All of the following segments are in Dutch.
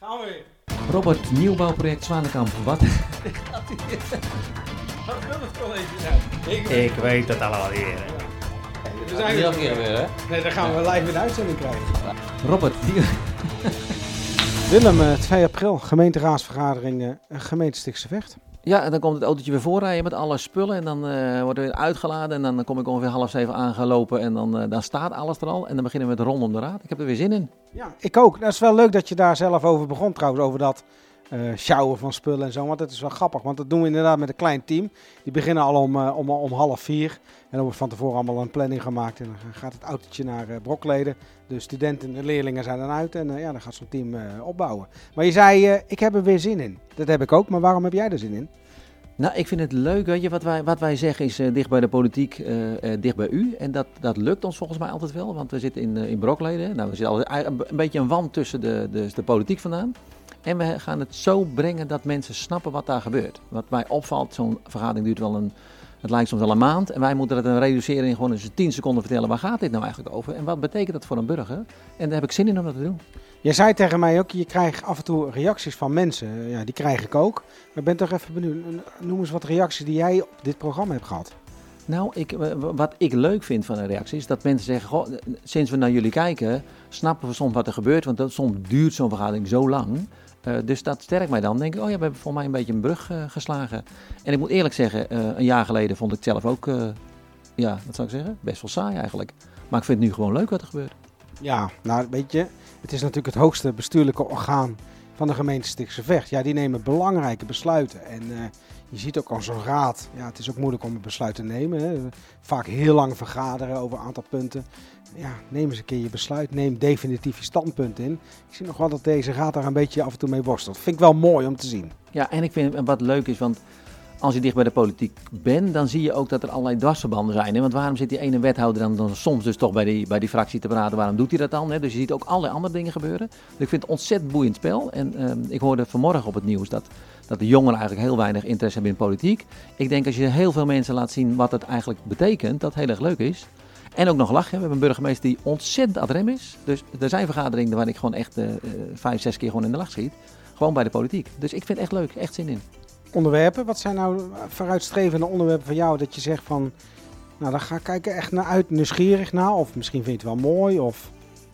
Gaan we weer. Robert, nieuwbouwproject Zwanenkamp. Wat? Wat wil het college zijn? Ik, Ik weet het allemaal weer. hè. we zijn Nog weer. een keer weer, hè? Nee, dan gaan we live in de uitzending krijgen. Robert, die... Willem, eh, 2 april, gemeenteraadsvergadering, eh, gemeente Stikse Vecht. Ja, en dan komt het autootje weer voorrijden met alle spullen. En dan eh, wordt er weer uitgeladen. En dan kom ik ongeveer half zeven aangelopen. En dan, eh, dan staat alles er al. En dan beginnen we met rondom de raad. Ik heb er weer zin in. Ja, ik ook. Dat is wel leuk dat je daar zelf over begon trouwens, over dat sjouwen van spullen en zo. Want dat is wel grappig, want dat doen we inderdaad met een klein team. Die beginnen al om, eh, om, om half vier. En dan wordt van tevoren allemaal een planning gemaakt. En dan gaat het autootje naar eh Brokleden. De studenten en leerlingen zijn dan uit. En eh, ja, dan gaat zo'n team eh, opbouwen. Maar je zei, eh, ik heb er weer zin in. Dat heb ik ook, maar waarom heb jij er zin in? Nou, ik vind het leuk. Weet je, wat wij, wat wij zeggen is eh, dicht bij de politiek, eh, eh, dicht bij u. En dat, dat lukt ons volgens mij altijd wel. Want we zitten in, eh, in Brokleden. Nou, we zitten altijd een beetje een wand tussen de, de, de politiek vandaan. En we gaan het zo brengen dat mensen snappen wat daar gebeurt. Wat mij opvalt, zo'n vergadering duurt wel een... Het lijkt soms wel een maand. En wij moeten het dan reduceren in gewoon eens 10 seconden vertellen. Waar gaat dit nou eigenlijk over? En wat betekent dat voor een burger? En daar heb ik zin in om dat te doen. Jij zei tegen mij ook, je krijgt af en toe reacties van mensen. Ja, die krijg ik ook. Maar ik ben toch even benieuwd. Noem eens wat reacties die jij op dit programma hebt gehad. Nou, ik, wat ik leuk vind van een reactie is dat mensen zeggen: Goh, sinds we naar jullie kijken, snappen we soms wat er gebeurt. Want dat, soms duurt zo'n vergadering zo lang. Eh, dus dat sterkt mij dan. Denk ik: Oh ja, we hebben voor mij een beetje een brug eh, geslagen. En ik moet eerlijk zeggen, eh, een jaar geleden vond ik het zelf ook, ja, wat zou ik zeggen, best wel saai eigenlijk. Maar ik vind het nu gewoon leuk wat er gebeurt. Ja, nou weet je, het is natuurlijk het hoogste bestuurlijke orgaan van de gemeente Stikse Vecht. Ja, die nemen belangrijke besluiten. En eh, je ziet ook al zo'n raad, ja, het is ook moeilijk om een besluit te nemen. Hè. Vaak heel lang vergaderen over een aantal punten. Ja, neem eens een keer je besluit, neem definitief je standpunt in. Ik zie nog wel dat deze raad daar een beetje af en toe mee worstelt. Vind ik wel mooi om te zien. Ja, en ik vind wat leuk is, want als je dicht bij de politiek bent, dan zie je ook dat er allerlei dwarsverbanden zijn. Hè? Want waarom zit die ene wethouder dan, dan soms dus toch bij die, bij die fractie te praten? Waarom doet hij dat dan? Hè? Dus je ziet ook allerlei andere dingen gebeuren. Dus ik vind het ontzettend boeiend spel. En ehm, ik hoorde vanmorgen op het nieuws dat, dat de jongeren eigenlijk heel weinig interesse hebben in politiek. Ik denk als je heel veel mensen laat zien wat het eigenlijk betekent, dat heel erg leuk is. En ook nog lachen. We hebben een burgemeester die ontzettend ad rem is. Dus er zijn vergaderingen waar ik gewoon echt eh, eh, vijf, zes keer gewoon in de lach schiet. Gewoon bij de politiek. Dus ik vind het echt leuk. Echt zin in. Onderwerpen, wat zijn nou vooruitstrevende onderwerpen van jou dat je zegt van... Nou, daar ga ik kijken echt naar uit, nieuwsgierig naar. Of misschien vind je het wel mooi of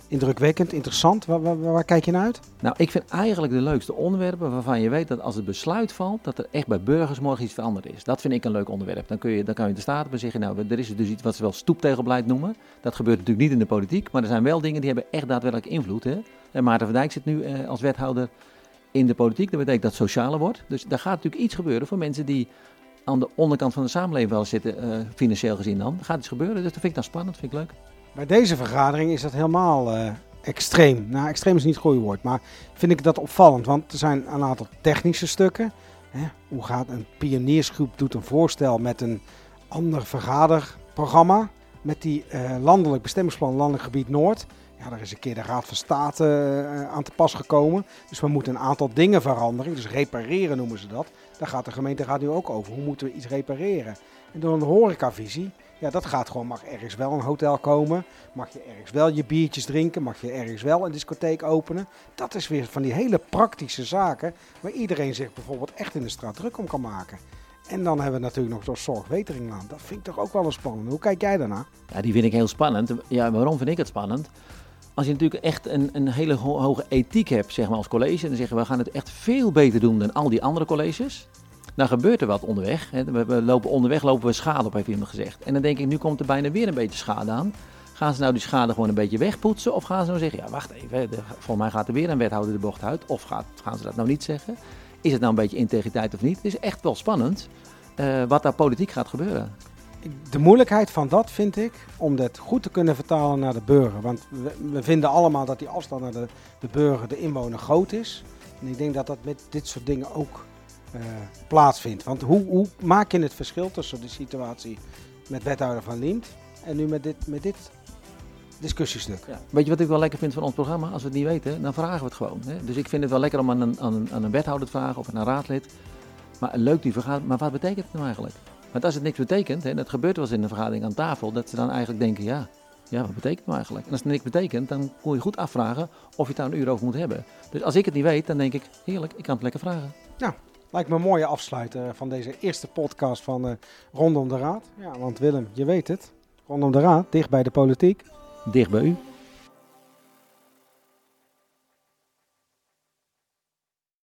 indrukwekkend, interessant. Waar, waar, kijk je naar uit? Nou, ik vind eigenlijk de leukste onderwerpen waarvan je weet dat als het besluit valt, dat er echt bij burgers morgen iets veranderd is. Dat vind ik een leuk onderwerp. Dan, kun je, dan kan je de staat op en zeggen, nou, er is dus iets wat ze wel stoeptegelbeleid noemen. Dat gebeurt natuurlijk niet in de politiek, maar er zijn wel dingen die hebben echt daadwerkelijk invloed. Hè? En Maarten van Dijk zit nu eh, als wethouder in de politiek. Dat betekent dat het socialer wordt. Dus daar gaat natuurlijk iets gebeuren voor mensen die aan de onderkant van de samenleving wel zitten, eh, financieel gezien dan. Gaat iets gebeuren, dus dat vind ik dan spannend, vind ik leuk. Bij deze vergadering is dat helemaal eh, extreem. Nou, extreem is niet het goede woord, maar vind ik dat opvallend. Want er zijn een aantal technische stukken. Hè? Hoe gaat een pioniersgroep doet een voorstel met een ander vergaderprogramma. Met die eh, landelijk bestemmingsplan Landelijk Gebied Noord. Ja, daar is een keer de Raad van State eh, aan te pas gekomen. Dus we moeten een aantal dingen veranderen. Dus repareren noemen ze dat. Daar gaat de gemeenteraad nu ook over. Hoe moeten we iets repareren? En door een horecavisie, ja, dat gaat gewoon, mag ergens wel een hotel komen? Mag je ergens wel je biertjes drinken? Mag je ergens wel een discotheek openen? Dat is weer van die hele praktische zaken waar iedereen zich bijvoorbeeld echt in de straat druk om kan maken. En dan hebben we natuurlijk nog door zorgweteringlaan. Dat vind ik toch ook wel een spannend. Hoe kijk jij daarna? Ja, die vind ik heel spannend. Ja, waarom vind ik het spannend? Als je natuurlijk echt een, een hele ho- hoge ethiek hebt, zeg maar als college, en dan zeggen we, gaan het echt veel beter doen dan al die andere colleges. Dan gebeurt er wat onderweg. Hè. We, lopen onderweg lopen we schade op, heeft iemand gezegd. En dan denk ik, nu komt er bijna weer een beetje schade aan. Gaan ze nou die schade gewoon een beetje wegpoetsen? Of gaan ze nou zeggen, ja wacht even, de- volgens mij gaat er weer een wethouder de bocht uit. Of gaat, gaan ze dat nou niet zeggen? Is het nou een beetje integriteit of niet? Het is echt wel spannend eh, wat daar politiek gaat gebeuren. De moeilijkheid van dat vind ik om dat goed te kunnen vertalen naar de burger. Want we, vinden allemaal dat die afstand naar de, de burger, de inwoner, groot is. En ik denk dat dat met dit soort dingen ook eh, plaatsvindt. Want hoe, hoe maak je het verschil tussen de situatie met wethouder van Liemt en nu met dit, met dit discussiestuk? Weet je wat ik wel lekker vind van ons programma? Als we het niet weten, dan vragen we het gewoon. Hè? Dus ik vind het wel lekker om aan een, aan, een, aan een wethouder te vragen of aan een raadlid. Maar leuk die vergadering, maar wat betekent het nou eigenlijk? Want als het niks betekent, hè, dat gebeurt wel eens in een vergadering aan tafel, dat ze dan eigenlijk denken, ja, Ja, wat betekent het nou eigenlijk? En als het niks betekent, dan kun je goed afvragen of je het daar een uur over moet hebben. Dus als ik het niet weet, dan denk ik, heerlijk, ik kan het lekker vragen. Lijkt me een mooie afsluiter van deze eerste podcast van eh, Rondom de Raad. Ja, want Willem, je weet het. Rondom de Raad, dicht bij de politiek. Dicht bij u.